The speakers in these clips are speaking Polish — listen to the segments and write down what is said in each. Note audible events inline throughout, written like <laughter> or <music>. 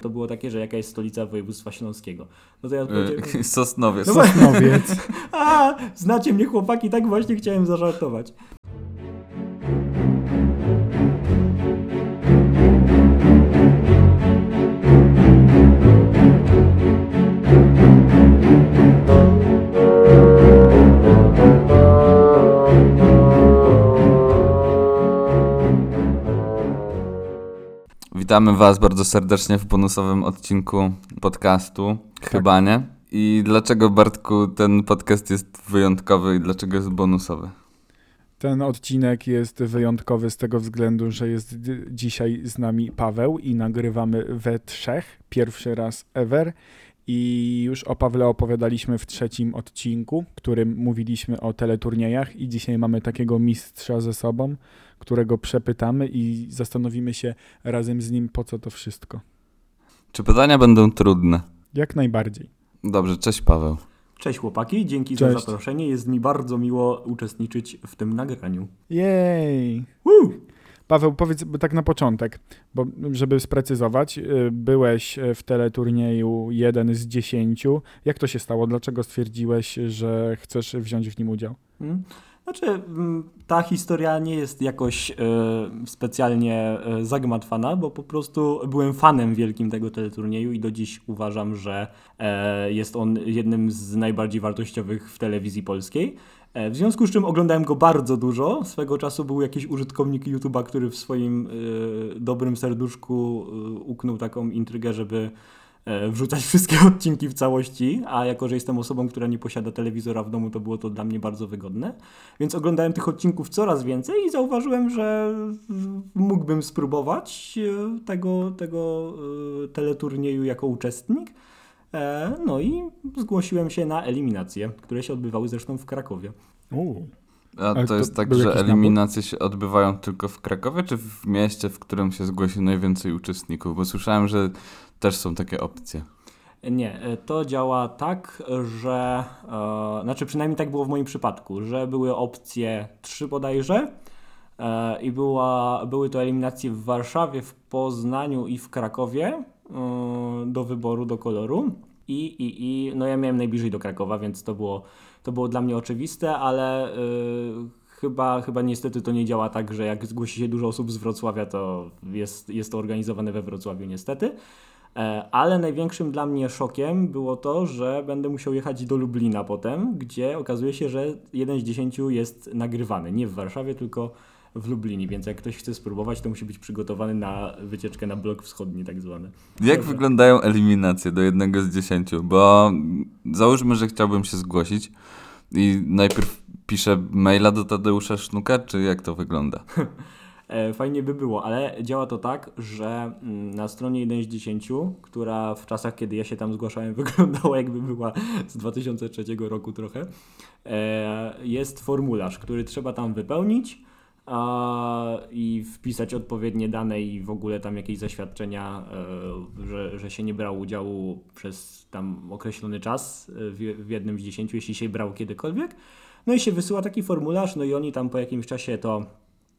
to było takie, że jaka jest stolica województwa śląskiego. No to ja Y, <laughs> Sosnowiec. No Sosnowiec. <laughs> a, znacie mnie chłopaki, tak właśnie chciałem zażartować. Witamy Was bardzo serdecznie w bonusowym odcinku podcastu. Chyba nie? I dlaczego, Bartku, ten podcast jest wyjątkowy i dlaczego jest bonusowy? Ten odcinek jest wyjątkowy z tego względu, że jest dzisiaj z nami Paweł i nagrywamy we trzech, pierwszy raz ever. I już o Pawle opowiadaliśmy w trzecim odcinku, w którym mówiliśmy o teleturniejach i dzisiaj mamy takiego mistrza ze sobą, którego przepytamy i zastanowimy się razem z nim, po co to wszystko. Czy pytania będą trudne? Jak najbardziej. Dobrze, cześć Paweł. Cześć chłopaki, dzięki za Cześć. zaproszenie. Jest mi bardzo miło uczestniczyć w tym nagraniu. Jej! Woo! Paweł, powiedz tak na początek, bo żeby sprecyzować, y, byłeś y, w teleturnieju jeden z dziesięciu. Jak to się stało? Dlaczego stwierdziłeś, że chcesz wziąć w nim udział? Mm. Znaczy, mm, ta historia nie jest jakoś e, specjalnie e, zagmatwana, bo po prostu byłem fanem wielkim tego teleturnieju i do dziś uważam, że e, jest on jednym z najbardziej wartościowych w telewizji polskiej. W związku z czym oglądałem go bardzo dużo. Swego czasu był jakiś użytkownik YouTube'a, który w swoim e, dobrym serduszku e, uknął taką intrygę, żeby wrzucać <laughs> wszystkie odcinki w całości, a jako, że jestem osobą, która nie posiada telewizora w domu, to było to dla mnie bardzo wygodne. Więc oglądałem tych odcinków coraz więcej i zauważyłem, że mógłbym spróbować e, tego, tego e, teleturnieju jako uczestnik. E, No i zgłosiłem się na eliminacje, które się odbywały zresztą w Krakowie. A to to jest tak, że eliminacje się odbywają tylko w Krakowie, czy w mieście, w którym się zgłosi najwięcej uczestników? Bo słyszałem, że też są takie opcje. Nie, e, to działa tak, że. E, znaczy, przynajmniej tak było w moim przypadku, że były opcje trzy bodajże. E, I była, były to eliminacje w Warszawie, w Poznaniu i w Krakowie e, do wyboru, do koloru. I, i, I no ja miałem najbliżej do Krakowa, więc to było, to było dla mnie oczywiste, ale e, chyba, chyba niestety to nie działa tak, że jak zgłosi się dużo osób z Wrocławia, to jest, jest to organizowane we Wrocławiu niestety. E, Ale największym dla mnie szokiem było to, że będę musiał jechać do Lublina potem, gdzie okazuje się, że jeden z dziesięciu jest nagrywany. Nie w Warszawie, tylko w Lublinie, więc jak ktoś chce spróbować, to musi być przygotowany na wycieczkę na blok wschodni tak zwany. Jak Dobrze. wyglądają eliminacje do jednego z dziesięciu? Bo załóżmy, że chciałbym się zgłosić i najpierw piszę maila do Tadeusza Sznuka, czy jak to wygląda? <laughs> E, Fajnie by było, ale działa to tak, że mm, na stronie 1 z 10, która w czasach, kiedy ja się tam zgłaszałem, <laughs> wyglądała jakby była z 2003 roku trochę, e, jest formularz, który trzeba tam wypełnić i wpisać odpowiednie dane i w ogóle tam jakieś zaświadczenia, e, że, że się nie brał udziału przez tam określony czas e, w, w jednym z 10, jeśli się brał kiedykolwiek. No i się wysyła taki formularz, no i oni tam po jakimś czasie to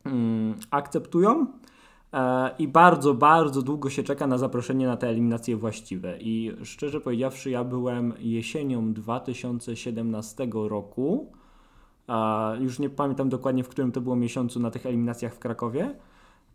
mm, akceptują e, i bardzo, bardzo długo się czeka na zaproszenie na te eliminacje właściwe. I szczerze powiedziawszy, ja byłem jesienią 2017 roku, już nie pamiętam dokładnie w którym to było miesiącu na tych eliminacjach w Krakowie.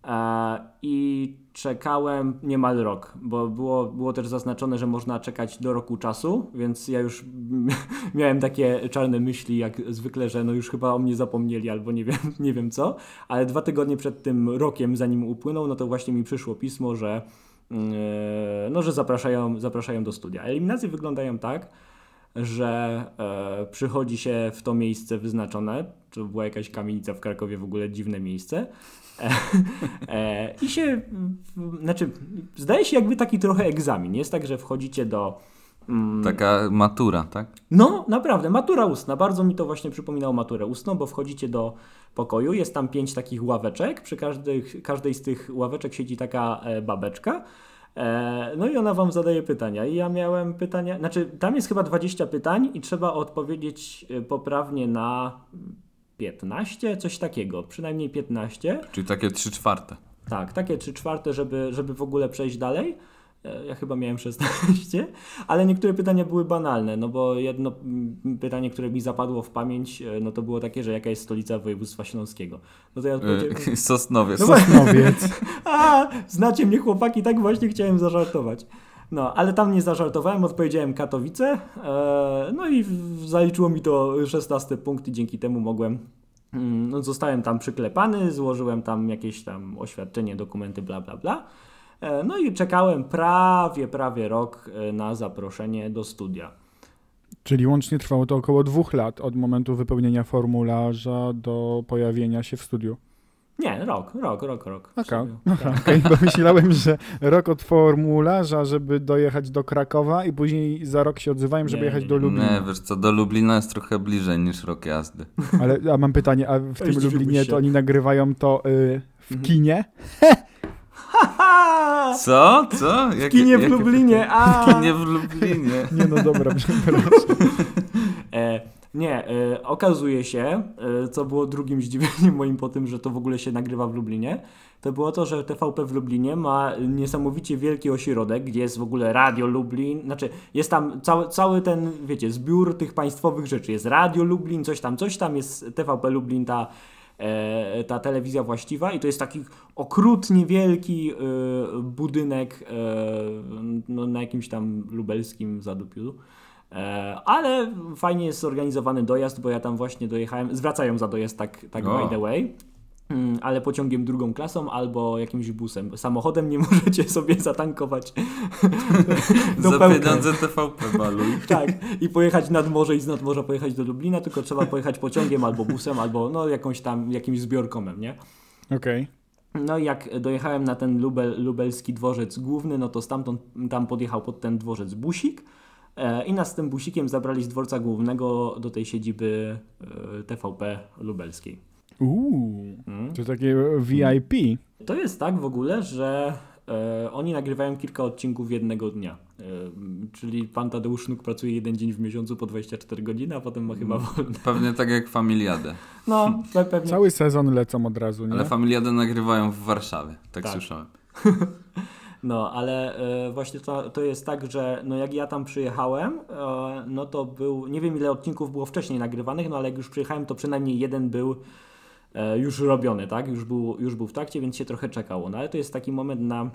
E, I czekałem niemal rok, bo było, było też zaznaczone, że można czekać do roku czasu, więc ja już <laughs> miałem takie czarne myśli, jak zwykle, że no już chyba o mnie zapomnieli albo nie wiem, <laughs> nie wiem co, ale dwa tygodnie przed tym rokiem, zanim upłynął, no to właśnie mi przyszło pismo, że, yy, no, że zapraszają, zapraszają do studia. Eliminacje wyglądają tak, że e, przychodzi się w to miejsce wyznaczone, to była jakaś kamienica w Krakowie, w ogóle dziwne miejsce, e, <laughs> e, i się, znaczy, zdaje się jakby taki trochę egzamin. Jest tak, że wchodzicie do... mm, Taka matura, tak? no, naprawdę, matura ustna. Bardzo mi to właśnie przypominało maturę ustną, bo wchodzicie do pokoju, jest tam pięć takich ławeczek. Przy każdej, każdej z tych ławeczek siedzi taka e, babeczka. E, no i ona wam zadaje pytania. I ja miałem pytania, znaczy tam jest chyba 20 pytań i trzeba odpowiedzieć e, poprawnie na 15, coś takiego, przynajmniej 15. Czyli takie trzy czwarte. Tak, takie 3 czwarte, żeby, żeby w ogóle przejść dalej. E, Ja chyba miałem 16, <laughs> ale niektóre pytania były banalne, no bo jedno mm, pytanie, które mi zapadło w pamięć, e, no to było takie, że jaka jest stolica województwa śląskiego. No to ja odpowiedziałem, Y, <laughs> Sosnowiec. No Sosnowiec. <laughs> a, znacie mnie chłopaki, tak właśnie chciałem zażartować. No, ale tam nie zażartowałem, odpowiedziałem Katowice, e, no i zaliczyło mi to 16 punkt i dzięki temu mogłem, mm, no, zostałem tam przyklepany, złożyłem tam jakieś tam oświadczenie, dokumenty, bla, bla, bla. E, no i czekałem prawie, prawie rok e, na zaproszenie do studia. Czyli łącznie trwało to około dwóch lat od momentu wypełnienia formularza do pojawienia się w studiu. Nie, rok, rok, rok, rok. Aha, <laughs> okej, bo <laughs> myślałem, że rok od formularza, żeby dojechać do Krakowa i później za rok się odzywałem, żeby Nie, jechać do. Lublina. Nie, wiesz co, do Lublina jest trochę bliżej niż rok jazdy. Ale a mam pytanie, a w tym Lublinie się. to oni nagrywają to y, w Mhm. kinie? <laughs> Co? Co? W Jakie- kinie w jakie Lublinie, a! W kinie w Lublinie. Nie no dobra, <laughs> przepraszam. E, nie, e, okazuje się, e, co było drugim zdziwieniem <laughs> moim po tym, że to w ogóle się nagrywa w Lublinie, to było to, że TVP w Lublinie ma niesamowicie wielki ośrodek, gdzie jest w ogóle Radio Lublin, znaczy jest tam cały, cały ten, wiecie, zbiór tych państwowych rzeczy. Jest Radio Lublin, coś tam, coś tam, jest TVP Lublin, ta, ta telewizja właściwa i to jest taki okrutnie wielki e, budynek e, no, na jakimś tam lubelskim zadupiu. E, ale fajnie jest zorganizowany dojazd, bo ja tam właśnie dojechałem. Zwracają za dojazd tak, tak O. by the way. Mm, Ale pociągiem drugą klasą albo jakimś busem. Samochodem nie <laughs> możecie sobie zatankować <laughs> do Za pieniądze TVP maluj. <laughs> Tak, i pojechać nad morze i z nad morza pojechać do Lublina, tylko trzeba pojechać pociągiem albo busem, albo no jakąś tam, jakimś zbiorkomem, nie? Okej. No i jak dojechałem na ten lubel, lubelski dworzec główny, no to stamtąd tam podjechał pod ten dworzec busik e, i nas z tym busikiem zabrali z dworca głównego do tej siedziby e, TVP lubelskiej. Uuu, Mm. to takie VIP. To jest tak w ogóle, że e, oni nagrywają kilka odcinków jednego dnia. E, czyli pan Tadeusz Sznuk pracuje jeden dzień w miesiącu po 24 godziny, a potem ma chyba wolne. Pewnie tak jak Familiadę. No, pe- pewnie. Cały sezon lecą od razu, nie? Ale Familiadę nagrywają w Warszawie, tak, Tak. słyszałem. <laughs> No, ale e, właśnie to, to jest tak, że no jak ja tam przyjechałem, e, no to był, nie wiem ile odcinków było wcześniej nagrywanych, no ale jak już przyjechałem, to przynajmniej jeden był e, już robiony, tak? Już był, już był w trakcie, więc się trochę czekało. No ale to jest taki moment na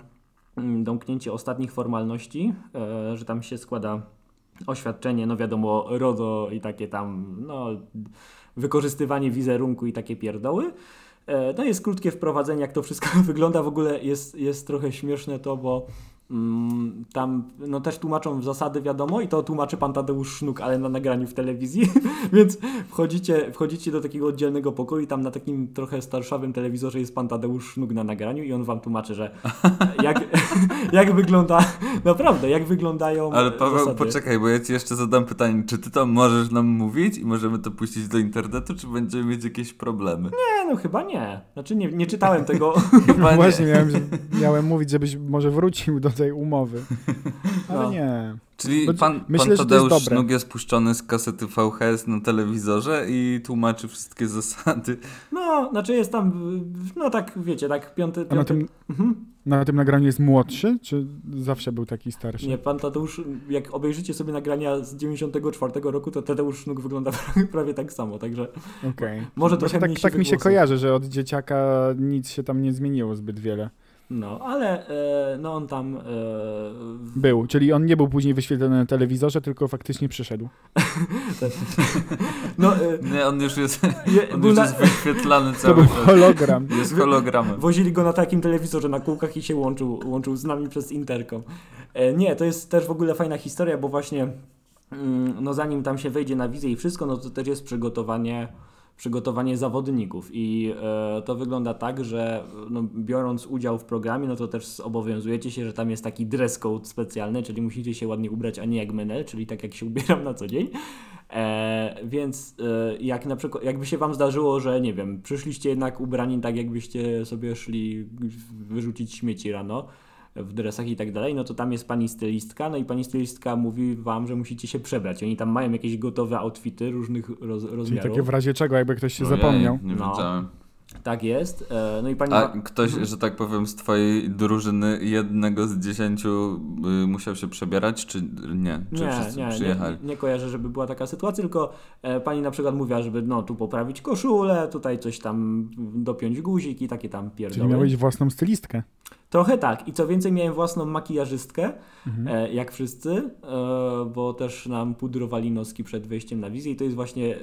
mm, domknięcie ostatnich formalności, e, że tam się składa oświadczenie, no wiadomo, RODO i takie tam, no wykorzystywanie wizerunku i takie pierdoły. E, No jest krótkie wprowadzenie, jak to wszystko <laughs> wygląda. W ogóle jest, jest trochę śmieszne to, bo tam no też tłumaczą zasady, wiadomo, i to tłumaczy pan Tadeusz Sznuk, ale na nagraniu w telewizji, <laughs> więc wchodzicie, wchodzicie do takiego oddzielnego pokoju i tam na takim trochę starszawym telewizorze jest pan Tadeusz Sznuk na nagraniu i on wam tłumaczy, że <laughs> jak, <laughs> jak wygląda, naprawdę, jak wyglądają Ale Paweł, zasady. poczekaj, bo ja ci jeszcze zadam pytanie, czy ty to możesz nam mówić i możemy to puścić do internetu, czy będziemy mieć jakieś problemy? Nie, no chyba nie. Znaczy nie, nie czytałem tego. Chyba nie. Właśnie miałem, miałem mówić, żebyś może wrócił do tej umowy. <laughs> Ale No. nie. Czyli Bo pan, myślę, pan jest Tadeusz dobre. Sznuk jest puszczony z kasety VHS na telewizorze i tłumaczy wszystkie zasady. No, znaczy jest tam, no tak wiecie, tak piąty... A na piąty... tym, Mhm. na tym nagraniu jest młodszy, czy zawsze był taki starszy? Nie, pan Tadeusz, jak obejrzycie sobie nagrania z 94 roku, to Tadeusz Sznuk wygląda <laughs> prawie tak samo, także Okej. Może Trochę tak, mniej tak mi się kojarzy, że od dzieciaka nic się tam nie zmieniło zbyt wiele. No, ale e, no on tam... E, w- Był, czyli on nie był później wyświetlony na telewizorze, tylko faktycznie przyszedł. no, e, Nie, on już jest, je, on był już na, jest wyświetlany To cały był czas. hologram. Jest hologramem. Wozili go na takim telewizorze na kółkach i się łączył, łączył z nami przez interkom. Nie, to jest też w ogóle fajna historia, bo właśnie mm, no zanim tam się wejdzie na wizję i wszystko, no to też jest przygotowanie, przygotowanie zawodników i e, to wygląda tak, że no, biorąc udział w programie, no to też zobowiązujecie się, że tam jest taki dress code specjalny, czyli musicie się ładnie ubrać, a nie jak menel, czyli tak jak się ubieram na co dzień. E, więc e, jak na przykład, jakby się wam zdarzyło, że nie wiem, przyszliście jednak ubrani tak, jakbyście sobie szli wyrzucić śmieci rano w dresach i tak dalej, no to tam jest pani stylistka, no i pani stylistka mówi wam, że musicie się przebrać. Oni tam mają jakieś gotowe outfity różnych roz, Czyli rozmiarów. takie w razie czego, jakby ktoś się Ojej, zapomniał. Nie No. wiedziałem. Tak jest. E, No i pani. A Ma- ktoś, Mhm. że tak powiem, z twojej drużyny jednego z dziesięciu y, musiał się przebierać, czy nie? Czy Nie, wszyscy nie, przyjechali? nie, nie kojarzę, żeby była taka sytuacja, tylko e, pani na przykład mówiła, żeby no tu poprawić koszulę, tutaj coś tam dopiąć guzik i takie tam Czyli pierdoły. miałeś własną stylistkę. Trochę tak. I co więcej, miałem własną makijażystkę, Mhm. e, jak wszyscy, e, bo też nam pudrowali noski przed wejściem na wizję i to jest właśnie e,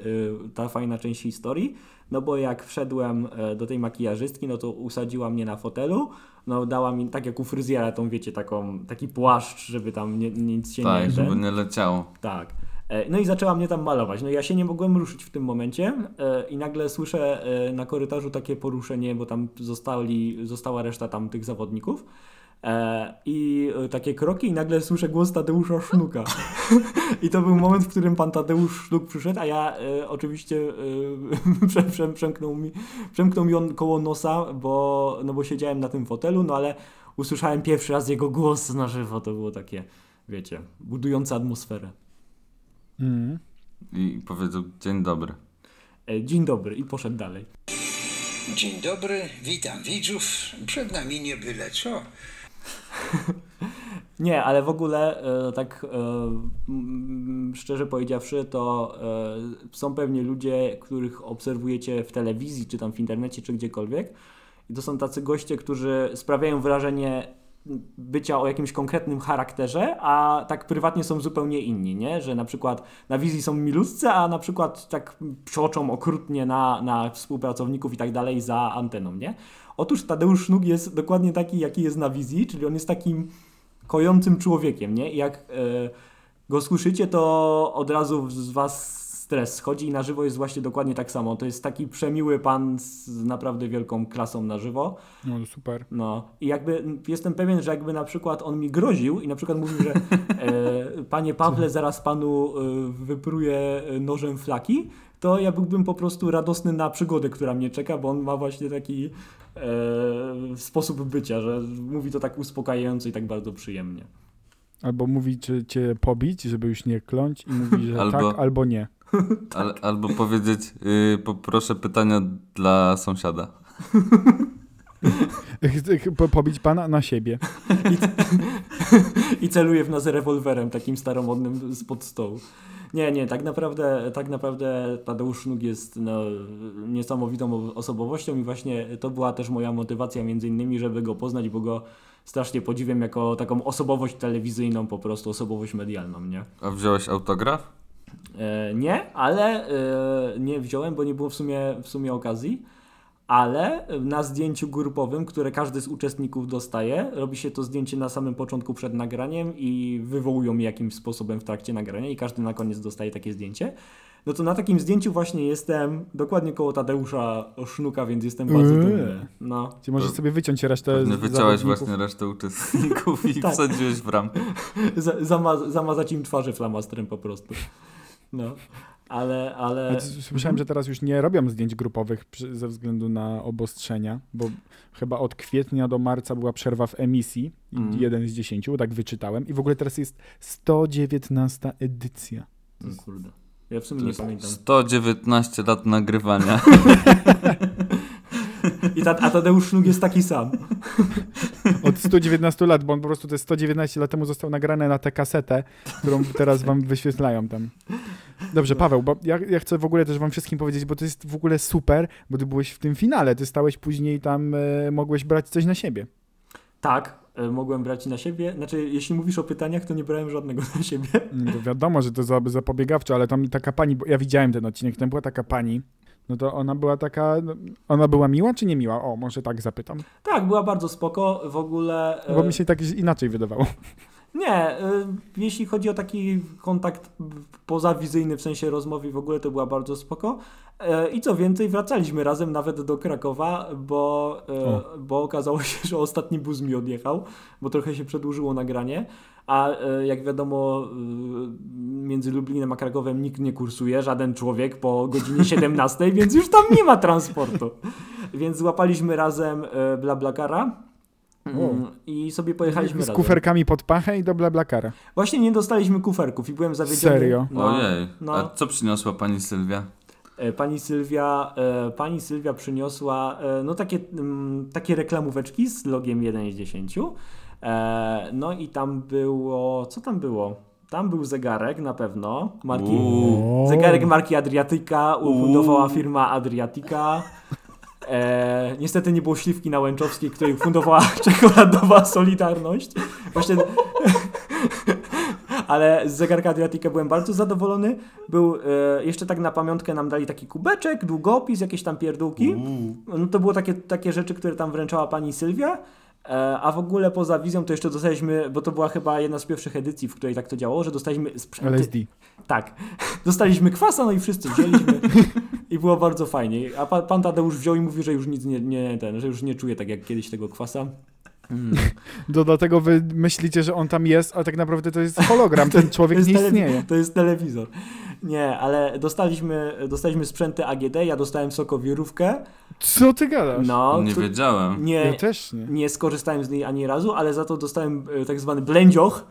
ta fajna część historii, no bo jak wszedłem e, do tej makijażystki, no to usadziła mnie na fotelu, no dała mi, tak jak u fryzjera, tą wiecie, taką, taki płaszcz, żeby tam nie, nic się Tak, nie... żeby ten- nie leciało. tak. E, No i zaczęła mnie tam malować. No ja się nie mogłem ruszyć w tym momencie e, i nagle słyszę e, na korytarzu takie poruszenie, bo tam zostali, została reszta tam tych zawodników. I takie kroki i nagle słyszę głos Tadeusza Sznuka. <laughs> I to był moment, w którym pan Tadeusz Sznuk przyszedł, a ja e, oczywiście e, <laughs> prze, prze, przemknął, mi, przemknął mi on koło nosa, bo, no bo siedziałem na tym fotelu, no ale usłyszałem pierwszy raz jego głos na żywo. To było takie, wiecie, budujące atmosferę. Mhm. I powiedział, dzień dobry. E, Dzień dobry i poszedł dalej. Dzień dobry, witam widzów. Przed nami nie byle co. <laughs> Nie, ale w ogóle e, tak e, mm, szczerze powiedziawszy, to e, są pewnie ludzie, których obserwujecie w telewizji, czy tam w internecie, czy gdziekolwiek. I to są tacy goście, którzy sprawiają wrażenie bycia o jakimś konkretnym charakterze, a tak prywatnie są zupełnie inni, nie? Że na przykład na wizji są miluscy, a na przykład tak psioczą okrutnie na, na współpracowników i tak dalej za anteną, nie? Otóż Tadeusz Sznuk jest dokładnie taki, jaki jest na wizji, czyli on jest takim kojącym człowiekiem, nie? I jak e, go słyszycie, to od razu z was stres schodzi i na żywo jest właśnie dokładnie tak samo. To jest taki przemiły pan z naprawdę wielką klasą na żywo. No super. No i jakby jestem pewien, że jakby na przykład on mi groził i na przykład mówił, że e, <laughs> panie Pawle, zaraz panu e, wypruję nożem flaki, to ja byłbym po prostu radosny na przygodę, która mnie czeka, bo on ma właśnie taki e, sposób bycia, że mówi to tak uspokajająco i tak bardzo przyjemnie. Albo mówi, czy cię pobić, żeby już nie kląć i mówi, że Albo- tak, albo nie. <laughs> Al, albo powiedzieć, y, poproszę pytania dla sąsiada. Po- pobić pana na siebie. I celuje w nas rewolwerem takim staromodnym spod stołu. Nie, nie, tak naprawdę, tak naprawdę Tadeusz Sznuk jest no, niesamowitą osobowością i właśnie to była też moja motywacja między innymi, żeby go poznać, bo go strasznie podziwiam jako taką osobowość telewizyjną, po prostu osobowość medialną, nie? A wziąłeś autograf? E, nie, ale e, nie wziąłem, bo nie było w sumie, w sumie okazji. Ale na zdjęciu grupowym, które każdy z uczestników dostaje, robi się to zdjęcie na samym początku przed nagraniem i wywołują je jakimś sposobem w trakcie nagrania i każdy na koniec dostaje takie zdjęcie. No to na takim zdjęciu właśnie jestem dokładnie koło Tadeusza Sznuka, więc jestem bardzo Eee. dumny. No. Czy możesz sobie wyciąć resztę Pewnie wyciąłeś właśnie resztę <laughs> uczestników i Tak. wsadziłeś w ramkę. <laughs> Za, zama, zamazać im twarze flamastrem po prostu. No. Ale, ale... Słyszałem, że teraz już nie robią zdjęć grupowych ze względu na obostrzenia, bo chyba od kwietnia do marca była przerwa w emisji, Mhm. jeden z dziesięciu, tak wyczytałem. I w ogóle teraz jest 119 edycja. No kurde. Ja w sumie nie pamiętam. 119 lat nagrywania. <laughs> I ta, a Tadeusz Sznuk jest taki sam. Od 119 lat, bo on po prostu te 119 lat temu został nagrane na tę kasetę, którą teraz wam wyświetlają tam. Dobrze, Paweł, bo ja, ja chcę w ogóle też wam wszystkim powiedzieć, bo to jest w ogóle super, bo ty byłeś w tym finale, ty stałeś później tam, e, mogłeś brać coś na siebie. Tak, e, mogłem brać na siebie. Znaczy, jeśli mówisz o pytaniach, to nie brałem żadnego na siebie. No wiadomo, że to za, zapobiegawcze, ale tam taka pani, bo ja widziałem ten odcinek, tam była taka pani, no to ona była taka, no, ona była miła czy nie miła? O, może tak zapytam, Tak, była bardzo spoko. W ogóle. e, bo mi się tak inaczej wydawało. Nie, e, jeśli chodzi o taki kontakt pozawizyjny, w sensie rozmowy w ogóle, to była bardzo spoko. E, I co więcej, wracaliśmy razem nawet do Krakowa, bo, bo okazało się, że ostatni bus mi odjechał, bo trochę się przedłużyło nagranie. A e, jak wiadomo, e, między Lublinem a Krakowem nikt nie kursuje, żaden człowiek po godzinie <laughs> 17, więc już tam nie ma transportu. Więc złapaliśmy razem e, BlaBlaCara. Mm, I sobie pojechaliśmy Z razem. kuferkami pod pachę i do BlaBlaCara. Właśnie nie dostaliśmy kuferków i byłem zawiedziony. Serio? No, Ojej. no. A co przyniosła pani Sylwia? Pani Sylwia, e, pani Sylwia przyniosła e, no takie, mm, takie reklamóweczki z logiem 1 z 10. E, No i tam było, co tam było? Tam był zegarek na pewno, marki, Uuu. zegarek marki Adriatyka, ufundowała firma Adriatica. E, niestety nie było śliwki na Łęczowskiej, której fundowała <laughs> czekoladowa Solidarność. Właśnie <laughs> ale z zegarka Adriatica byłem bardzo zadowolony. Był e, jeszcze tak na pamiątkę nam dali taki kubeczek, długopis, jakieś tam pierdółki. No to było takie, takie rzeczy, które tam wręczała pani Sylwia. E, a w ogóle poza wizją to jeszcze dostaliśmy, bo to była chyba jedna z pierwszych edycji, w której tak to działało, że dostaliśmy sprzęty. LSD. Tak. <laughs> Dostaliśmy kwasa, no i wszyscy wzięliśmy. I było bardzo fajnie. A pan, pan Tadeusz wziął i mówi, że już nic nie, nie ten, że już nie czuje tak jak kiedyś tego kwasa. Mm. Do, dlatego wy myślicie, że on tam jest, a tak naprawdę to jest hologram. <laughs> Ten człowiek nie istnieje. To jest telewizor. Nie, ale dostaliśmy, dostaliśmy sprzęty AGD, ja dostałem sokowirówkę. Co ty gadasz? No, nie tu- wiedziałem. nie, Ja też nie. nie skorzystałem z niej ani razu, ale za to dostałem e, tak zwany blędzioch,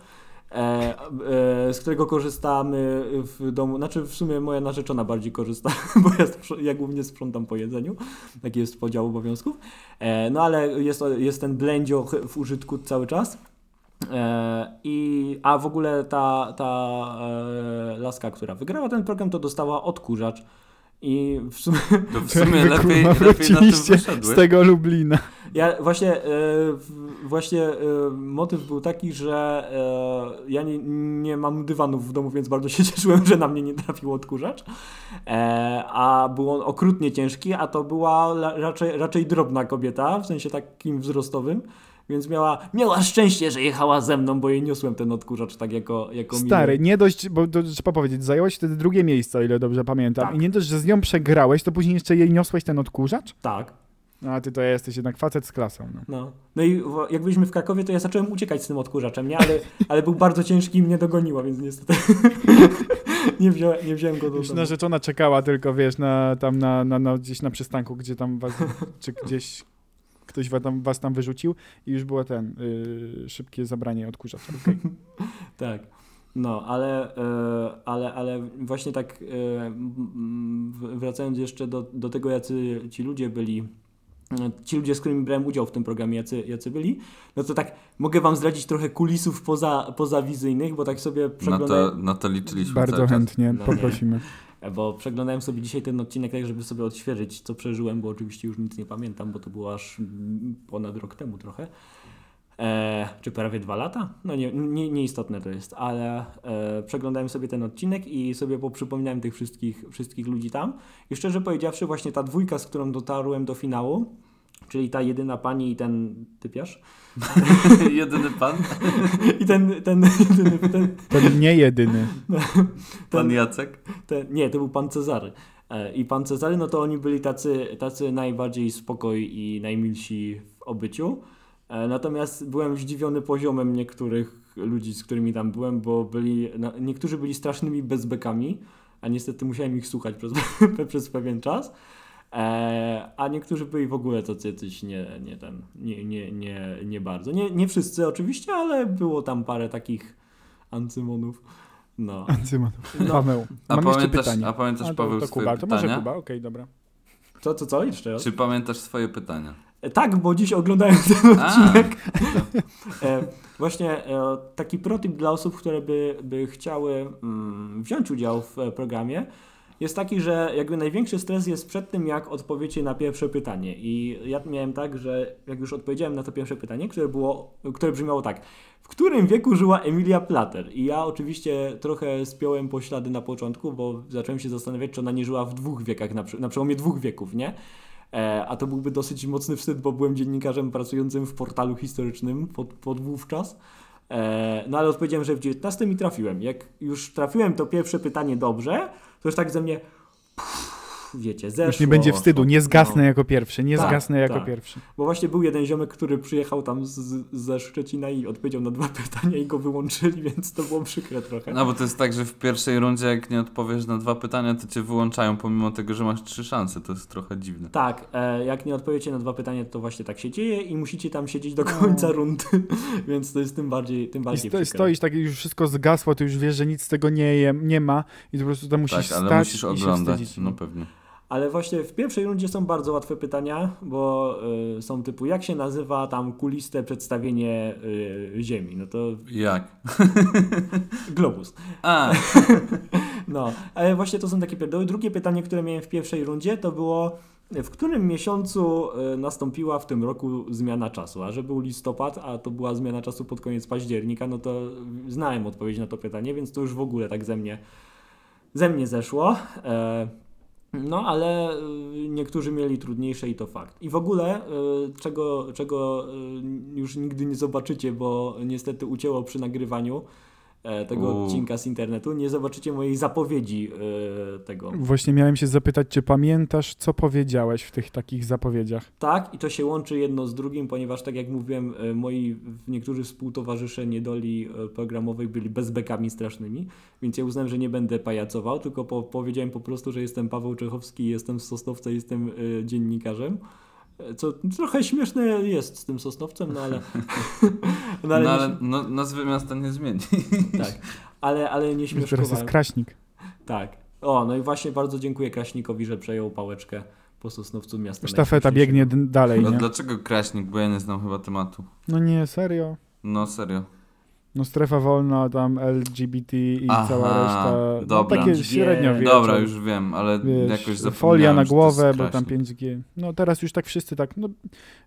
e, e, z którego korzystamy w domu. Znaczy w sumie moja narzeczona bardziej korzysta, <laughs> bo ja, ja głównie sprzątam po jedzeniu. Taki jest podział obowiązków. E, no ale jest, jest ten blędzioch w użytku cały czas. E, I, a w ogóle ta, ta e, laska, która wygrała ten program, to dostała odkurzacz. I w sumie To w <laughs> sumie jakby, lepiej, kurwa, lepiej na tym z tego Lublina. Ja właśnie, e, właśnie e, motyw był taki, że e, ja nie, nie mam dywanów w domu, więc bardzo się <laughs> cieszyłem, że na mnie nie trafił odkurzacz. A był on okrutnie ciężki, a to była raczej, raczej drobna kobieta, w sensie takim wzrostowym. Więc miała, miała szczęście, że jechała ze mną, bo jej niosłem ten odkurzacz tak jako, jako Stary, nie dość, bo to, trzeba powiedzieć, zająłeś wtedy drugie miejsce, o ile dobrze pamiętam. Tak. I nie dość, że z nią przegrałeś, to później jeszcze jej niosłeś ten odkurzacz? Tak. A ty to jesteś jednak facet z klasą. No. No. no i jak byliśmy w Krakowie, to ja zacząłem uciekać z tym odkurzaczem, nie? Ale, <laughs> ale był bardzo ciężki i mnie dogoniła, więc niestety <laughs> nie, wziąłem, nie wziąłem go do Już domu. narzeczona czekała tylko, wiesz, na, tam na, na, na, gdzieś na przystanku, gdzie tam was, czy gdzieś ktoś was tam, was tam wyrzucił i już było ten, y, szybkie zabranie odkurzacza. <laughs> okej. Tak. No, ale, e, ale, ale właśnie tak w- wracając jeszcze do, do tego, jacy ci ludzie byli, e, ci ludzie, z którymi brałem udział w tym programie, jacy, jacy byli, no to tak mogę wam zdradzić trochę kulisów poza, pozawizyjnych, bo tak sobie Na przeglądałem, to, na to liczyliśmy Bardzo chętnie No nie. Bo przeglądałem sobie dzisiaj ten odcinek tak, żeby sobie odświeżyć, co przeżyłem, bo oczywiście już nic nie pamiętam, bo to było aż ponad rok temu trochę. E, czy prawie dwa lata? No nie, nie, nieistotne to jest, ale e, przeglądałem sobie ten odcinek i sobie poprzypominałem tych wszystkich, wszystkich ludzi tam. I szczerze powiedziawszy, właśnie ta dwójka, z którą dotarłem do finału, czyli ta jedyna pani i ten typiarz, <laughs> Jedyny pan? <laughs> i ten, ten, jedyny, ten, To nie jedyny. <laughs> Pan Jacek? ten, nie, to był pan Cezary. E, I pan Cezary, no to oni byli tacy, tacy najbardziej spokoj i najmilsi w obyciu. E, Natomiast byłem zdziwiony poziomem niektórych ludzi, z którymi tam byłem, bo byli, no, niektórzy byli strasznymi bezbekami, a niestety musiałem ich słuchać przez, przez pewien czas. E, a niektórzy byli w ogóle tacy jacyś nie, nie, ten, nie, nie, nie, nie bardzo. Nie, nie wszyscy oczywiście, ale było tam parę takich ancymonów. No. <laughs> Ancyman. No. Paweł, A mam jeszcze pamiętasz, pytanie. a pamiętasz A, to, Paweł to Kuba, to może pytania? Kuba, okej, dobra. Co, co, co? Jeszcze raz? Czy pamiętasz swoje pytania? E, Tak, bo dziś oglądałem ten A, odcinek. <laughs> E, właśnie e, taki protip dla osób, które by, by chciały mm, wziąć udział w e, programie jest taki, że jakby największy stres jest przed tym, jak odpowiecie na pierwsze pytanie. I ja miałem tak, że jak już odpowiedziałem na to pierwsze pytanie, które, było, które brzmiało tak. W którym wieku żyła Emilia Plater? I ja oczywiście trochę spiąłem poślady na początku, bo zacząłem się zastanawiać, czy ona nie żyła w dwóch wiekach, na, na przełomie dwóch wieków, nie? E, a to byłby dosyć mocny wstyd, bo byłem dziennikarzem pracującym w portalu historycznym pod, pod wówczas. E, no ale odpowiedziałem, że w 19 i trafiłem. Jak już trafiłem to pierwsze pytanie dobrze, to już tak ze mnie wiecie, zeszło. Już nie będzie wstydu, nie zgasnę No. jako pierwszy, nie Tak, zgasnę jako tak. pierwszy. Bo właśnie był jeden ziomek, który przyjechał tam z, ze Szczecina i odpowiedział na dwa <laughs> pytania i go wyłączyli, więc to było przykre trochę. No bo to jest tak, że w pierwszej rundzie jak nie odpowiesz na dwa pytania, to cię wyłączają pomimo tego, że masz trzy szanse. To jest trochę dziwne. Tak, e, jak nie odpowiecie na dwa pytania, to właśnie tak się dzieje i musicie tam siedzieć do No. końca rundy, <laughs> więc to jest tym bardziej, tym I bardziej sto, przykre. stoisz tak, już wszystko zgasło, ty już wiesz, że nic z tego nie, je, nie ma i po prostu tam musisz tak, ale stać musisz i się oglądać. wstydzić. No pewnie. Ale właśnie w pierwszej rundzie są bardzo łatwe pytania, bo y, są typu, jak się nazywa tam kuliste przedstawienie y, Ziemi? No to Jak? <laughs> globus. A, <laughs> No, ale właśnie to są takie pierdoły. Drugie pytanie, które miałem w pierwszej rundzie, to było w którym miesiącu y, nastąpiła w tym roku zmiana czasu? A że był listopad, a to była zmiana czasu pod koniec października, no to znałem odpowiedź na to pytanie, więc to już w ogóle tak ze mnie, ze mnie zeszło. E, no, ale y, niektórzy mieli trudniejsze i to fakt. I w ogóle, y, czego, czego y, już nigdy nie zobaczycie, bo niestety ucięło przy nagrywaniu tego U. odcinka z internetu, nie zobaczycie mojej zapowiedzi y, tego. Właśnie miałem się zapytać, czy pamiętasz, co powiedziałeś w tych takich zapowiedziach? Tak, i to się łączy jedno z drugim, ponieważ tak jak mówiłem, e, moi niektórzy współtowarzysze niedoli e, programowej byli bezbekami strasznymi, więc ja uznałem, że nie będę pajacował, tylko po, powiedziałem po prostu, że jestem Paweł Czechowski, jestem z Sosnowca, jestem e, dziennikarzem. Co trochę śmieszne jest z tym Sosnowcem, no ale. no <laughs> no ale, ale nie, no, nazwy miasta nie zmieni. tak, ale, ale nie Już teraz jest śmieszkowałem. Kraśnik. Tak. O, no i właśnie bardzo dziękuję Kraśnikowi, że przejął pałeczkę po Sosnowcu miasta. Sztafeta biegnie dalej, A nie? dlaczego Kraśnik? Bo ja nie znam chyba tematu. No nie, serio. No serio. No strefa wolna, tam LGBT i Aha, cała reszta. No, dobra. takie 5G. średnio wiecie. Dobra, już wiem, ale Wiesz, jakoś zapomniałem, folia na głowę, bo tam Kraśnik. 5G. No teraz już tak wszyscy tak, no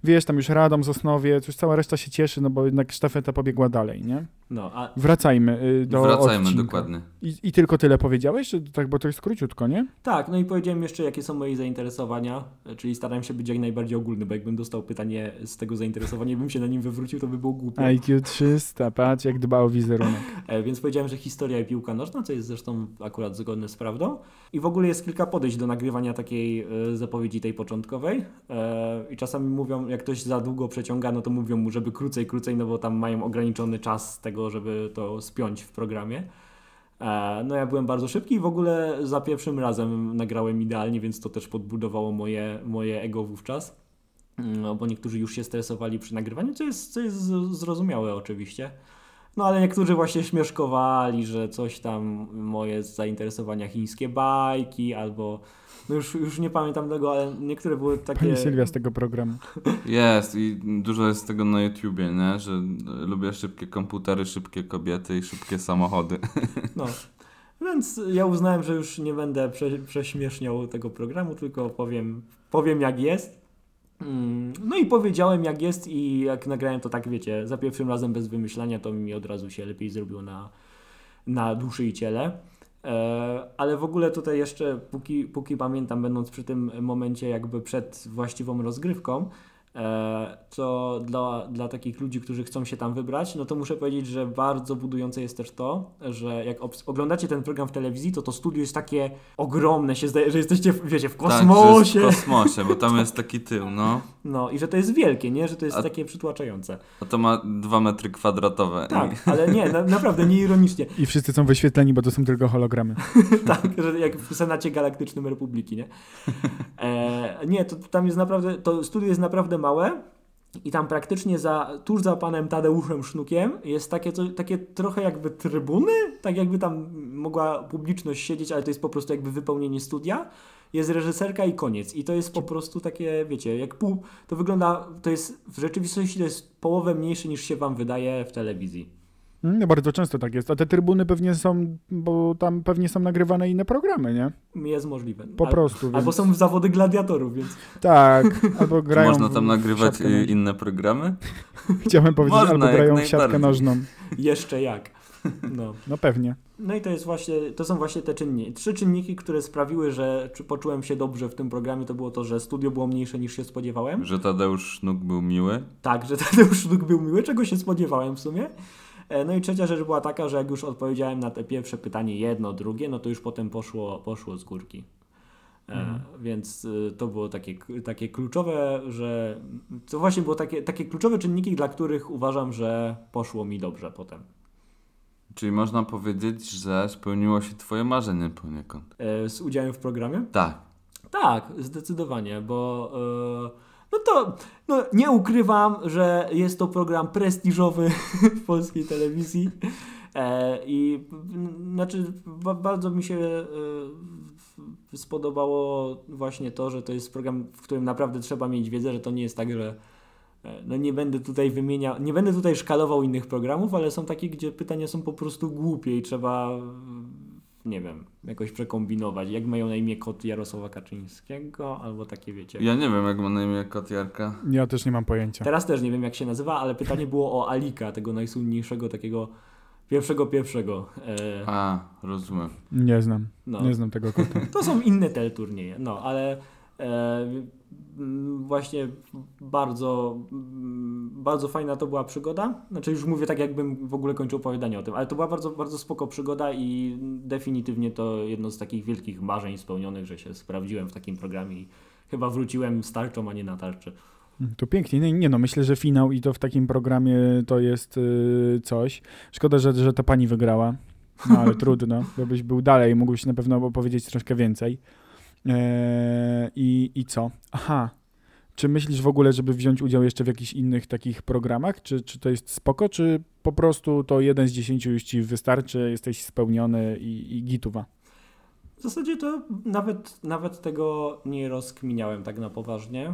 wiesz, tam już Radom, Sosnowiec, już cała reszta się cieszy, no bo jednak sztafeta pobiegła dalej, nie? No, a Wracajmy y, do Wracajmy odcinka. dokładnie. I, I tylko tyle powiedziałeś? Czy tak, bo to jest króciutko, nie? Tak, no i powiedziałem jeszcze, jakie są moje zainteresowania, e, czyli starałem się być jak najbardziej ogólny, bo jakbym dostał pytanie z tego zainteresowania i bym się na nim wywrócił, to by było głupie. IQ 300, patrz jak dba o wizerunek. E, Więc powiedziałem, że historia i piłka nożna, co jest zresztą akurat zgodne z prawdą. I w ogóle jest kilka podejść do nagrywania takiej e, zapowiedzi tej początkowej. E, I czasami mówią, jak ktoś za długo przeciąga, no to mówią mu, żeby krócej, krócej, no bo tam mają ograniczony czas tego, żeby to spiąć w programie. No ja byłem bardzo szybki i w ogóle za pierwszym razem nagrałem idealnie, więc to też podbudowało moje, moje ego wówczas. No, bo niektórzy już się stresowali przy nagrywaniu, co jest, co jest zrozumiałe oczywiście. No ale niektórzy właśnie śmieszkowali, że coś tam moje zainteresowania chińskie bajki albo no już, już nie pamiętam tego, ale niektóre były takie Pani Sylwia z tego programu. Jest i dużo jest tego na YouTubie, nie? Że e, lubię szybkie komputery, szybkie kobiety i szybkie samochody. <laughs> no. Więc ja uznałem, że już nie będę prze, prześmieszniał tego programu, tylko powiem, powiem jak jest. Mm, No i powiedziałem jak jest i jak nagrałem to tak wiecie, za pierwszym razem bez wymyślania to mi od razu się lepiej zrobiło na, na duszy i ciele. E, ale w ogóle tutaj jeszcze, póki, póki pamiętam, będąc przy tym momencie jakby przed właściwą rozgrywką, e, to dla, dla takich ludzi, którzy chcą się tam wybrać, no to muszę powiedzieć, że bardzo budujące jest też to, że jak oglądacie ten program w telewizji, to to studio jest takie ogromne, się zdaje, że jesteście, w- wiecie, w Tak, kosmosie. w kosmosie, bo tam jest taki tył, no. No i że to jest wielkie, nie? Że to jest A- takie przytłaczające. A to ma dwa metry kwadratowe. Tak, ale nie, na, naprawdę, nie ironicznie. I wszyscy są wyświetleni, bo to są tylko hologramy. <laughs> tak, że jak w Senacie Galaktycznym Republiki, nie? E, nie, to tam jest naprawdę, to studio jest naprawdę małe i tam praktycznie za, tuż za panem Tadeuszem Sznukiem jest takie, co, takie trochę jakby trybuny, tak jakby tam mogła publiczność siedzieć, ale to jest po prostu jakby wypełnienie studia. Jest reżyserka i koniec. I to jest po prostu takie, wiecie, jak pół, to wygląda, to jest, w rzeczywistości to jest połowę mniejsze niż się wam wydaje w telewizji. No bardzo często tak jest. A te trybuny pewnie są, bo tam pewnie są nagrywane inne programy, nie? Jest możliwe. Po Al- prostu. Więc... Albo są zawody gladiatorów, więc Tak, albo grają można tam w nagrywać siatkę y, nożną. inne programy? <laughs> Chciałem powiedzieć, Można, albo grają w siatkę nożną. <laughs> jeszcze jak. No. <laughs> No pewnie. No i to jest właśnie, to są właśnie te czynniki. Trzy czynniki, które sprawiły, że czy poczułem się dobrze w tym programie, to było to, że studio było mniejsze niż się spodziewałem. Że Tadeusz Sznuk był miły? Tak, że Tadeusz Sztuk był miły, czego się spodziewałem w sumie. E, No i trzecia rzecz była taka, że jak już odpowiedziałem na te pierwsze pytanie jedno, drugie, no to już potem poszło, poszło z górki. E, Więc y, to było takie, takie kluczowe, że to właśnie było takie, takie kluczowe czynniki, dla których uważam, że poszło mi dobrze potem. Czyli można powiedzieć, że spełniło się twoje marzenie poniekąd. E, Z udziałem w programie? Tak. Tak, zdecydowanie, bo e, no to no, nie ukrywam, że jest to program prestiżowy <laughs> w polskiej telewizji. E, i znaczy ba, bardzo mi się e, spodobało właśnie to, że to jest program, w którym naprawdę trzeba mieć wiedzę, że to nie jest tak, że e, no nie będę tutaj wymieniał, nie będę tutaj szkalował innych programów, ale są takie, gdzie pytania są po prostu głupie i trzeba nie wiem, jakoś przekombinować. Jak mają na imię kot Jarosława Kaczyńskiego, albo takie wiecie. Ja nie wiem, jak ma na imię kot Jarka. Ja też nie mam pojęcia. Teraz też nie wiem, jak się nazywa, ale pytanie było o Alika, tego najsłynniejszego takiego pierwszego pierwszego. E, A, rozumiem. Nie znam. no. Nie znam tego kota. To są inne teleturnieje, no ale właśnie bardzo, bardzo fajna to była przygoda. Znaczy już mówię tak, jakbym w ogóle kończył opowiadanie o tym, ale to była bardzo, bardzo spoko przygoda i definitywnie to jedno z takich wielkich marzeń spełnionych, że się sprawdziłem w takim programie i chyba wróciłem z tarczą, a nie na tarczy. To pięknie. Nie, nie no, myślę, że finał i to w takim programie to jest y, coś. Szkoda, że, że ta pani wygrała. No ale <laughs> trudno, bo byś był dalej, mógłbyś na pewno opowiedzieć troszkę więcej. Eee, i, I co? Aha. Czy myślisz w ogóle, żeby wziąć udział jeszcze w jakichś innych takich programach? Czy, czy to jest spoko, czy po prostu to jeden z dziesięciu już ci wystarczy, jesteś spełniony i, i gituwa? W zasadzie to nawet, nawet tego nie rozkminiałem tak na poważnie.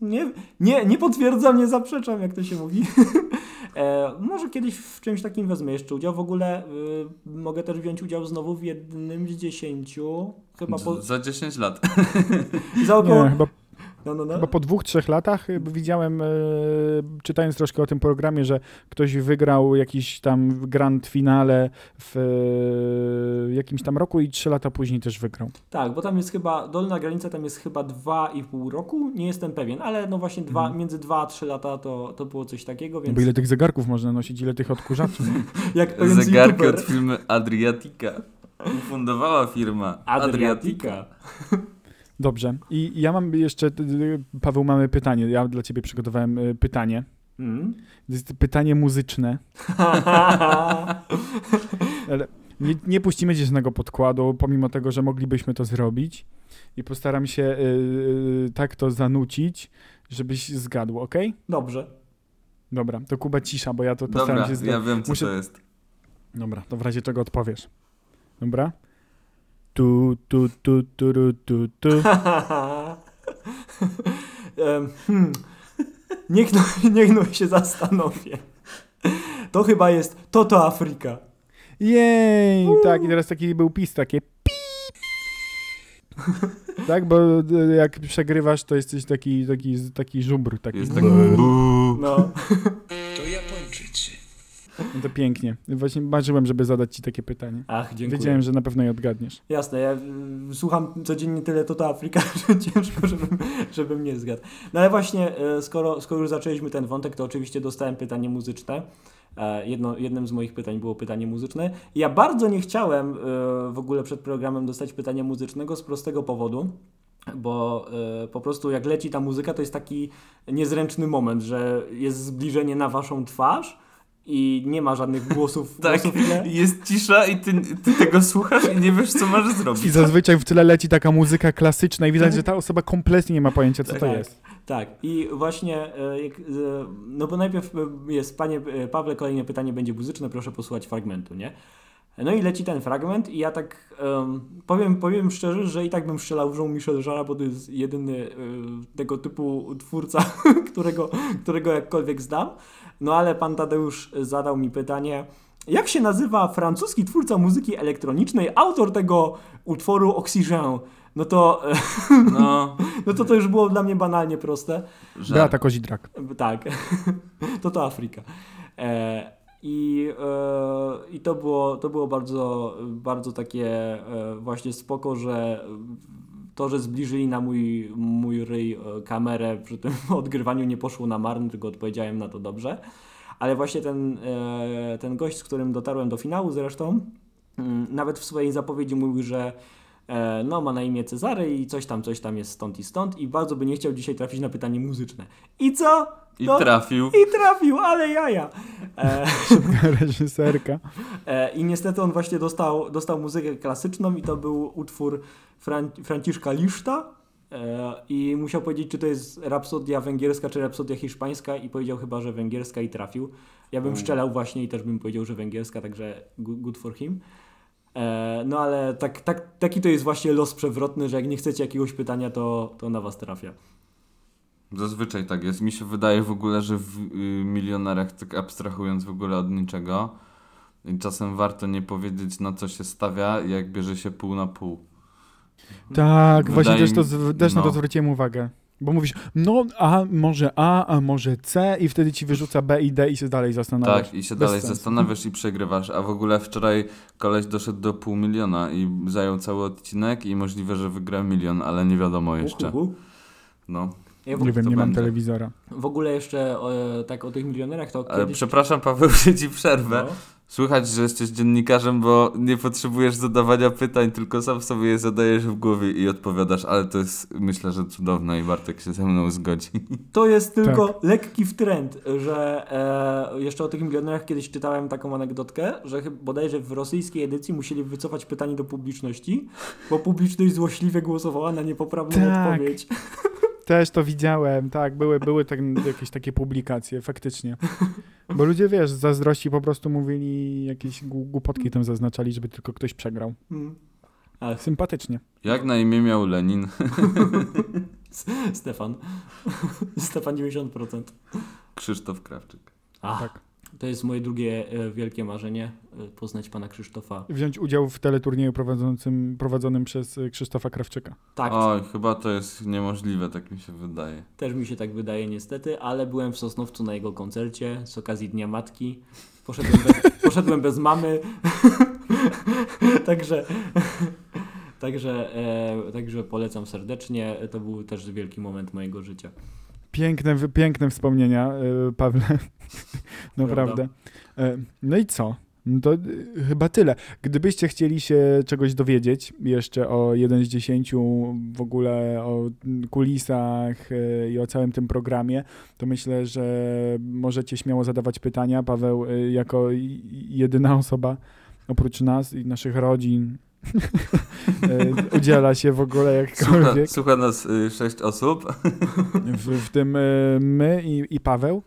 Nie, nie, nie potwierdzam, nie zaprzeczam, jak to się mówi. <laughs> e, może kiedyś w czymś takim wezmę jeszcze udział. W ogóle y, mogę też wziąć udział znowu w jednym z dziesięciu. Chyba po, Za 10 lat. <laughs> za około... Nie, chyba No, no, no. Chyba po dwóch, trzech latach y, widziałem, e, czytając troszkę o tym programie, że ktoś wygrał jakiś tam grand finale w e, jakimś tam roku i trzy lata później też wygrał. Tak, bo tam jest chyba, dolna granica tam jest chyba 2,5 roku, nie jestem pewien, ale no właśnie dwa, Mhm. między 2 a 3 lata to, to było coś takiego, więc Bo ile tych zegarków można nosić, ile tych odkurzaczy. <laughs> jak Zegarki youtuber- od firmy Adriatica. Ufundowała firma Adriatica. Dobrze. I ja mam jeszcze, y, Paweł, mamy pytanie. Ja dla ciebie przygotowałem y, pytanie. Mm. To jest pytanie muzyczne. <laughs> Ale nie, nie puścimy żadnego podkładu, pomimo tego, że moglibyśmy to zrobić. I postaram się y, y, tak to zanucić, żebyś zgadł, ok? Dobrze. Dobra, to Kuba cisza, bo ja to postaram Dobra, się zda- ja wiem co Muszę- to jest. Dobra, to w razie czego odpowiesz. Dobra? Tu, tu, tu, tu, tu, tu, <laughs> tu. Hmm. niech, no, niech no się zastanowię. To chyba jest Toto Afryka. Jej! Tak, i teraz taki był pis, takie. Tak, bo y, jak przegrywasz, to jesteś taki, taki, taki żubr. Taki. Jest tak bu. No. No to pięknie. Właśnie marzyłem, żeby zadać ci takie pytanie. Ach, dziękuję. Wiedziałem, że na pewno je odgadniesz. Jasne, ja y, słucham codziennie tyle Toto Afryka, <laughs> że ciężko, żebym, żebym nie zgadł. No ale właśnie, y, skoro, skoro już zaczęliśmy ten wątek, to oczywiście dostałem pytanie muzyczne. E, Jedno, jednym z moich pytań było pytanie muzyczne. Ja bardzo nie chciałem y, w ogóle przed programem dostać pytania muzycznego z prostego powodu, bo y, po prostu jak leci ta muzyka, to jest taki niezręczny moment, że jest zbliżenie na waszą twarz i nie ma żadnych głosów. <laughs> Tak, głosów nie? jest cisza i ty, ty tego słuchasz i nie wiesz co masz I zrobić. zazwyczaj w tyle leci taka muzyka klasyczna i widać, że ta osoba kompletnie nie ma pojęcia, co to Tak. jest. Tak, i właśnie, e, e, no bo najpierw e, jest, panie Pawle, kolejne pytanie będzie muzyczne, proszę posłuchać fragmentu, nie? No i leci ten fragment i ja tak em, powiem, powiem szczerze, że i tak bym strzelał w Jean-Michel Jarre, bo to jest jedyny e, tego typu twórca, <laughs> którego, którego jakkolwiek znam. No ale pan Tadeusz zadał mi pytanie, jak się nazywa francuski twórca muzyki elektronicznej, autor tego utworu Oxygen? No to, e, No, <laughs> no to to już było dla mnie banalnie proste. że Beata Kozidrak. Tak, <laughs> to to Afryka. E, I, e, i to było, to było bardzo, bardzo takie e, właśnie spoko, że to, że zbliżyli na mój, mój ryj e, kamerę przy tym <laughs> odgrywaniu nie poszło na marne, tylko odpowiedziałem na to dobrze. Ale właśnie ten, ten gość, z którym dotarłem do finału zresztą, mm, nawet w swojej zapowiedzi mówił, że no, ma na imię Cezary i coś tam, coś tam jest stąd i stąd i bardzo by nie chciał dzisiaj trafić na pytanie muzyczne. I co? I trafił. I trafił, ale jaja. E, <laughs> Reżyserka. e, I niestety on właśnie dostał, dostał muzykę klasyczną i to był utwór Fran Franciszka Liszta. E, I musiał powiedzieć, czy to jest rapsodia węgierska, czy rapsodia hiszpańska i powiedział chyba, że węgierska i trafił. Ja bym strzelał właśnie i też bym powiedział, że węgierska, także good for him. E, no ale tak, tak, taki to jest właśnie los przewrotny, że jak nie chcecie jakiegoś pytania, to, to na was trafia. Zazwyczaj tak jest. Mi się wydaje w ogóle, że w y, milionerach, tak abstrahując w ogóle od niczego, i czasem warto nie powiedzieć na co się stawia, jak bierze się pół na pół. Tak, Wydaje właśnie też, to, też na to no. zwróciłem uwagę. Bo mówisz, no a może A, a może C i wtedy ci wyrzuca B i D i się dalej zastanawiasz. Tak, i się Bez dalej sensu. zastanawiasz i przegrywasz. A w ogóle wczoraj koleś doszedł do pół miliona i zajął cały odcinek i możliwe, że wygra milion, ale nie wiadomo jeszcze. No. Ja w, Nie wiem, nie mam będzie. telewizora. w ogóle jeszcze o, tak o tych milionerach to Ale kiedyś... przepraszam Paweł, <laughs> że ci przerwę. No. Słychać, że jesteś dziennikarzem, bo nie potrzebujesz zadawania pytań, tylko sam sobie je zadajesz w głowie i odpowiadasz, ale to jest myślę, że cudowne i Bartek się ze mną zgodzi. <laughs> To jest tylko Tak. lekki wtręt, że e, jeszcze o tych milionerach kiedyś czytałem taką anegdotkę, że chyba bodajże w rosyjskiej edycji musieli wycofać pytanie do publiczności, bo publiczność złośliwie głosowała na niepoprawną Tak. odpowiedź. Też to widziałem, tak, były, były tak, jakieś takie publikacje, faktycznie. Bo ludzie, wiesz, z zazdrości po prostu mówili jakieś gł- głupotki tam zaznaczali, żeby tylko ktoś przegrał. Mm. Ach, Sympatycznie. Jak na imię miał Lenin? <laughs> Stefan. <laughs> Stefan 90%. Krzysztof Krawczyk. Ach, Tak. To jest moje drugie e, wielkie marzenie, e, poznać pana Krzysztofa. Wziąć udział w teleturnieju prowadzącym, prowadzonym przez y, Krzysztofa Krawczyka. Tak, Oj, chyba to jest niemożliwe, tak mi się wydaje. Też mi się tak wydaje niestety, ale byłem w Sosnowcu na jego koncercie z okazji Dnia Matki. Poszedłem bez, <laughs> poszedłem bez mamy. <laughs> także <laughs> także, e, także polecam serdecznie. To był też wielki moment mojego życia. Piękne, piękne wspomnienia, y, Pawle. <laughs> Naprawdę. E, No i co? No to y, chyba tyle. Gdybyście chcieli się czegoś dowiedzieć jeszcze o 1 z 10, w ogóle o kulisach i o całym tym programie, to myślę, że możecie śmiało zadawać pytania. Paweł, jako jedyna osoba oprócz nas i naszych rodzin, <laughs> udziela się w ogóle Słucha, jakkolwiek. słucha nas y, sześć osób. w, w tym e, my i, i Paweł.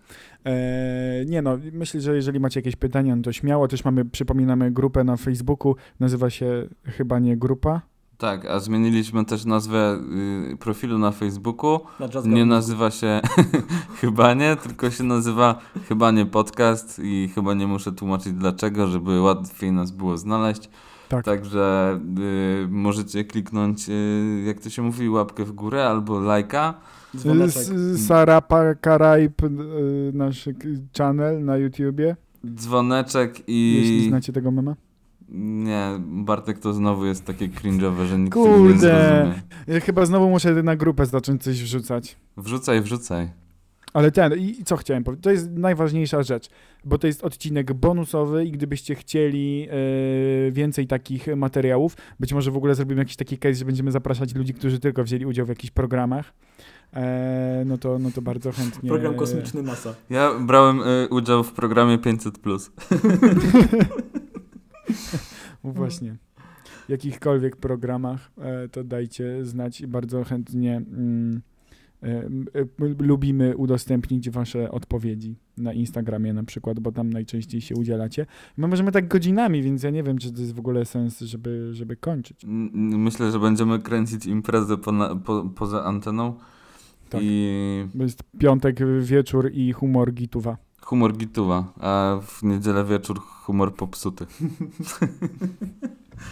E, nie no, myślę, że jeżeli macie jakieś pytania, no to śmiało. Też mamy, przypominamy grupę na Facebooku, nazywa się chyba nie grupa. Tak, a zmieniliśmy też nazwę y, profilu na Facebooku. Na Nie nazywa się <laughs> chyba nie, tylko się nazywa chyba nie podcast i chyba nie muszę tłumaczyć dlaczego, żeby łatwiej nas było znaleźć. Tak. Także y, możecie kliknąć, y, jak to się mówi, łapkę w górę albo lajka. Dzwoneczek. S- Sara Pakarajp, e, nasz channel na YouTubie, Dzwoneczek jeśli i... znacie tego mema. Nie, Bartek to znowu jest takie cringe'owe, że nikt tego nie Kurde. zrozumie. Ja chyba znowu muszę na grupę zacząć coś wrzucać. Wrzucaj, wrzucaj. Ale ten, i co chciałem powiedzieć, to jest najważniejsza rzecz, bo to jest odcinek bonusowy i gdybyście chcieli e, więcej takich materiałów, być może w ogóle zrobimy jakiś taki case, że będziemy zapraszać ludzi, którzy tylko wzięli udział w jakichś programach, e, no, to, no to bardzo chętnie. Program kosmiczny NASA. Ja brałem y, udział w programie 500+. <laughs> No Właśnie. W jakichkolwiek programach, e, to dajcie znać i bardzo chętnie e, lubimy udostępnić wasze odpowiedzi na Instagramie na przykład, bo tam najczęściej się udzielacie. My możemy tak godzinami, więc ja nie wiem, czy to jest w ogóle sens, żeby, żeby kończyć. Myślę, że będziemy kręcić imprezę pona, po, poza anteną. Tak. I Bo jest piątek wieczór i humor gituwa. humor gituwa, a w niedzielę wieczór humor popsuty. <laughs>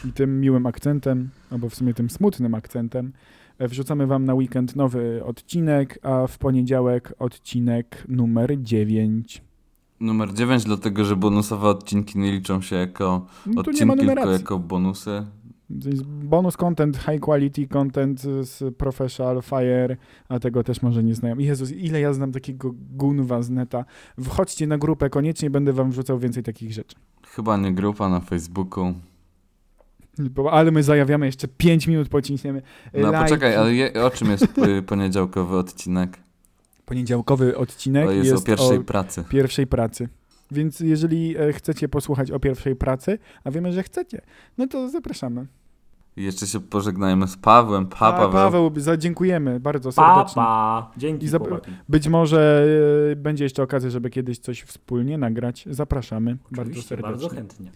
I tym miłym akcentem, albo w sumie tym smutnym akcentem, wrzucamy wam na weekend nowy odcinek, a w poniedziałek odcinek numer 9. Numer 9, dlatego że bonusowe odcinki nie liczą się jako No, odcinki, tylko jako bonusy. To jest bonus content, high quality content z Professional Fire, a tego też może nie znają. Jezus, ile ja znam takiego gunwa z neta. Wchodźcie na grupę, koniecznie będę wam wrzucał więcej takich rzeczy. Chyba nie grupa na Facebooku. Bo- Ale my zajawiamy jeszcze 5 minut, pociśniemy. No lajki. poczekaj, ale je, o czym jest y, poniedziałkowy odcinek? Poniedziałkowy odcinek To jest, jest o pierwszej pracy. pierwszej pracy. Więc jeżeli e, chcecie posłuchać o pierwszej pracy, a wiemy, że chcecie, no to zapraszamy. Jeszcze się pożegnajmy z Pawłem. Pa, Pa, Paweł. Paweł, za, dziękujemy bardzo Pa, serdecznie. pa. Dzięki, I zap- chłopaki. Być może e, będzie jeszcze okazja, żeby kiedyś coś wspólnie nagrać. Zapraszamy bardzo Oczywiście, serdecznie. bardzo chętnie.